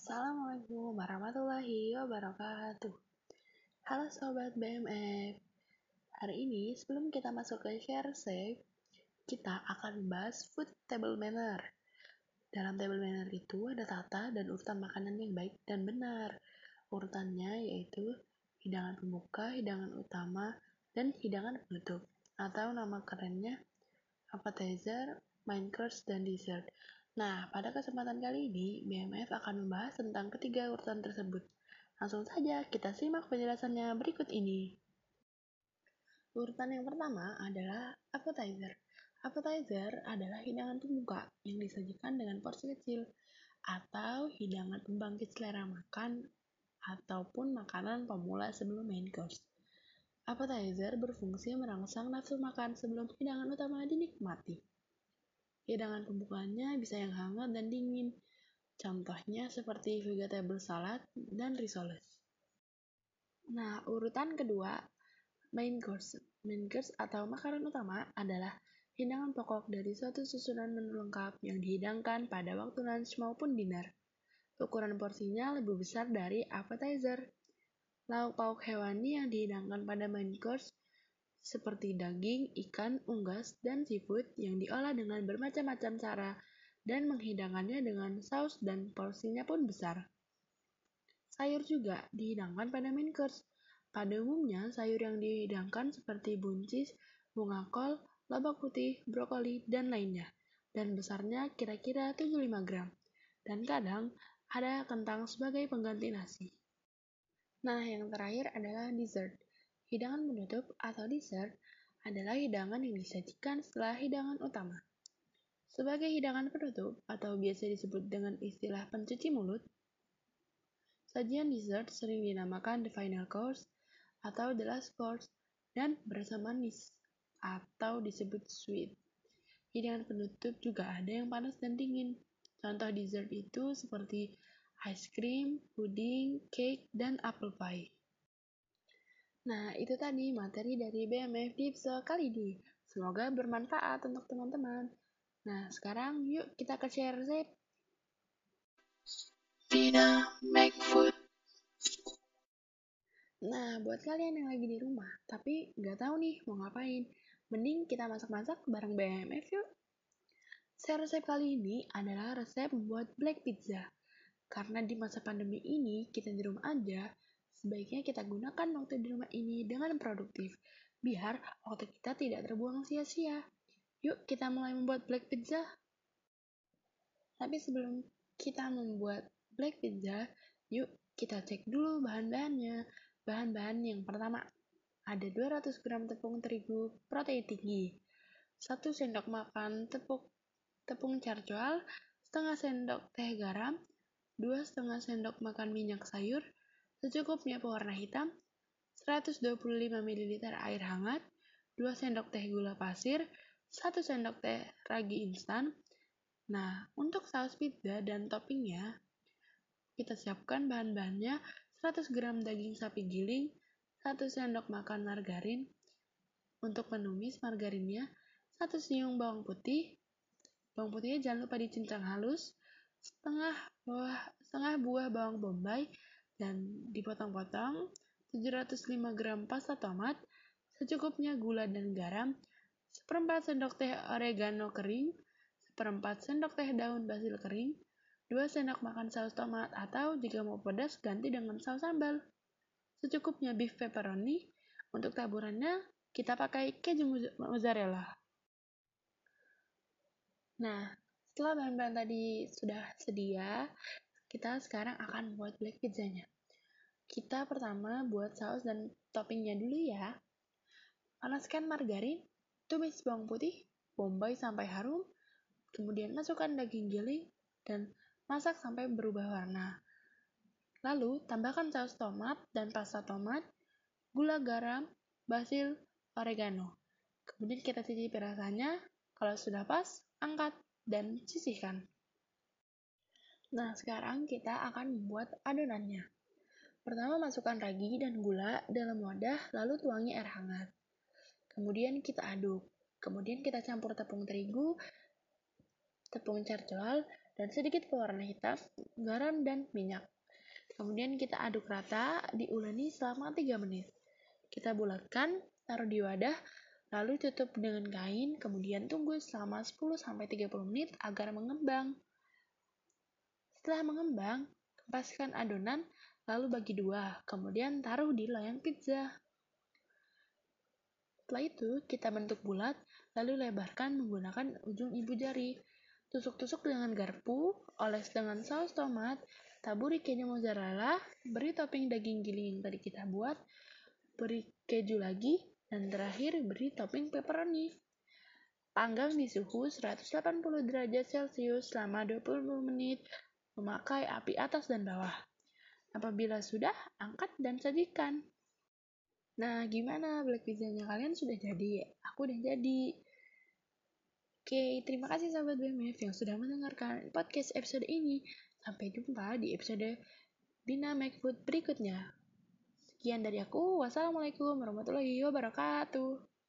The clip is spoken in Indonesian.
Assalamualaikum warahmatullahi wabarakatuh. Halo sobat BMF. Hari ini sebelum kita masuk ke share save, kita akan membahas food table manner. Dalam table manner itu ada tata dan urutan makanan yang baik dan benar. Urutannya yaitu hidangan pembuka, hidangan utama, dan hidangan penutup. Atau nama kerennya appetizer, course, dan dessert. Nah, pada kesempatan kali ini, BMF akan membahas tentang ketiga urutan tersebut. Langsung saja kita simak penjelasannya berikut ini. Urutan yang pertama adalah appetizer. Appetizer adalah hidangan pembuka yang disajikan dengan porsi kecil atau hidangan pembangkit selera makan ataupun makanan pemula sebelum main course. Appetizer berfungsi merangsang nafsu makan sebelum hidangan utama dinikmati. Hidangan pembukanya bisa yang hangat dan dingin, contohnya seperti vegetable salad dan risoles. Nah, urutan kedua, main course. Main course atau makanan utama adalah hidangan pokok dari suatu susunan menu lengkap yang dihidangkan pada waktu lunch maupun dinner. Ukuran porsinya lebih besar dari appetizer. Lauk pauk hewani yang dihidangkan pada main course seperti daging, ikan, unggas, dan seafood yang diolah dengan bermacam-macam cara dan menghidangkannya dengan saus dan porsinya pun besar. Sayur juga dihidangkan pada main course. Pada umumnya, sayur yang dihidangkan seperti buncis, bunga kol, lobak putih, brokoli, dan lainnya. Dan besarnya kira-kira 75 gram. Dan kadang ada kentang sebagai pengganti nasi. Nah, yang terakhir adalah dessert. Hidangan penutup atau dessert adalah hidangan yang disajikan setelah hidangan utama. Sebagai hidangan penutup atau biasa disebut dengan istilah pencuci mulut, sajian dessert sering dinamakan the final course atau the last course dan berasa manis atau disebut sweet. Hidangan penutup juga ada yang panas dan dingin. Contoh dessert itu seperti ice cream, puding, cake, dan apple pie. Nah, itu tadi materi dari BMF di episode kali ini. Semoga bermanfaat untuk teman-teman. Nah, sekarang yuk kita ke share resep. Vina make food. Nah, buat kalian yang lagi di rumah, tapi nggak tahu nih mau ngapain, mending kita masak-masak bareng BMF yuk. Share resep kali ini adalah resep membuat black pizza. Karena di masa pandemi ini kita di rumah aja, sebaiknya kita gunakan waktu di rumah ini dengan produktif, biar waktu kita tidak terbuang sia-sia. Yuk kita mulai membuat black pizza. Tapi sebelum kita membuat black pizza, yuk kita cek dulu bahan-bahannya. Bahan-bahan yang pertama, ada 200 gram tepung terigu protein tinggi, 1 sendok makan tepung tepung setengah sendok teh garam, 2 setengah sendok makan minyak sayur, secukupnya pewarna hitam, 125 ml air hangat, 2 sendok teh gula pasir, 1 sendok teh ragi instan. Nah, untuk saus pizza dan toppingnya, kita siapkan bahan-bahannya 100 gram daging sapi giling, 1 sendok makan margarin. Untuk menumis margarinnya, 1 siung bawang putih. Bawang putihnya jangan lupa dicincang halus, setengah buah, setengah buah bawang bombay, dan dipotong-potong, 705 gram pasta tomat, secukupnya gula dan garam, seperempat sendok teh oregano kering, seperempat sendok teh daun basil kering, 2 sendok makan saus tomat atau jika mau pedas ganti dengan saus sambal. Secukupnya beef pepperoni. Untuk taburannya kita pakai keju mozzarella. Nah, setelah bahan-bahan tadi sudah sedia, kita sekarang akan buat black pizzanya. Kita pertama buat saus dan toppingnya dulu ya. Panaskan margarin, tumis bawang putih, bombay sampai harum, kemudian masukkan daging giling, dan Masak sampai berubah warna. Lalu, tambahkan saus tomat dan pasta tomat, gula garam, basil, oregano. Kemudian kita cicipi rasanya. Kalau sudah pas, angkat dan sisihkan. Nah, sekarang kita akan membuat adonannya. Pertama, masukkan ragi dan gula dalam wadah, lalu tuangi air hangat. Kemudian kita aduk. Kemudian kita campur tepung terigu tepung carcoal, dan sedikit pewarna hitam, garam, dan minyak. Kemudian kita aduk rata, diuleni selama 3 menit. Kita bulatkan, taruh di wadah, lalu tutup dengan kain, kemudian tunggu selama 10-30 menit agar mengembang. Setelah mengembang, kempaskan adonan, lalu bagi dua, kemudian taruh di loyang pizza. Setelah itu, kita bentuk bulat, lalu lebarkan menggunakan ujung ibu jari. Tusuk-tusuk dengan garpu, oles dengan saus tomat, taburi keju mozzarella, beri topping daging giling yang tadi kita buat, beri keju lagi, dan terakhir beri topping pepperoni. Panggang di suhu 180 derajat Celcius selama 20 menit, memakai api atas dan bawah. Apabila sudah, angkat dan sajikan. Nah, gimana black pizzanya kalian sudah jadi? Aku udah jadi. Oke, terima kasih sahabat BMF yang sudah mendengarkan podcast episode ini. Sampai jumpa di episode Make Food berikutnya. Sekian dari aku. Wassalamualaikum warahmatullahi wabarakatuh.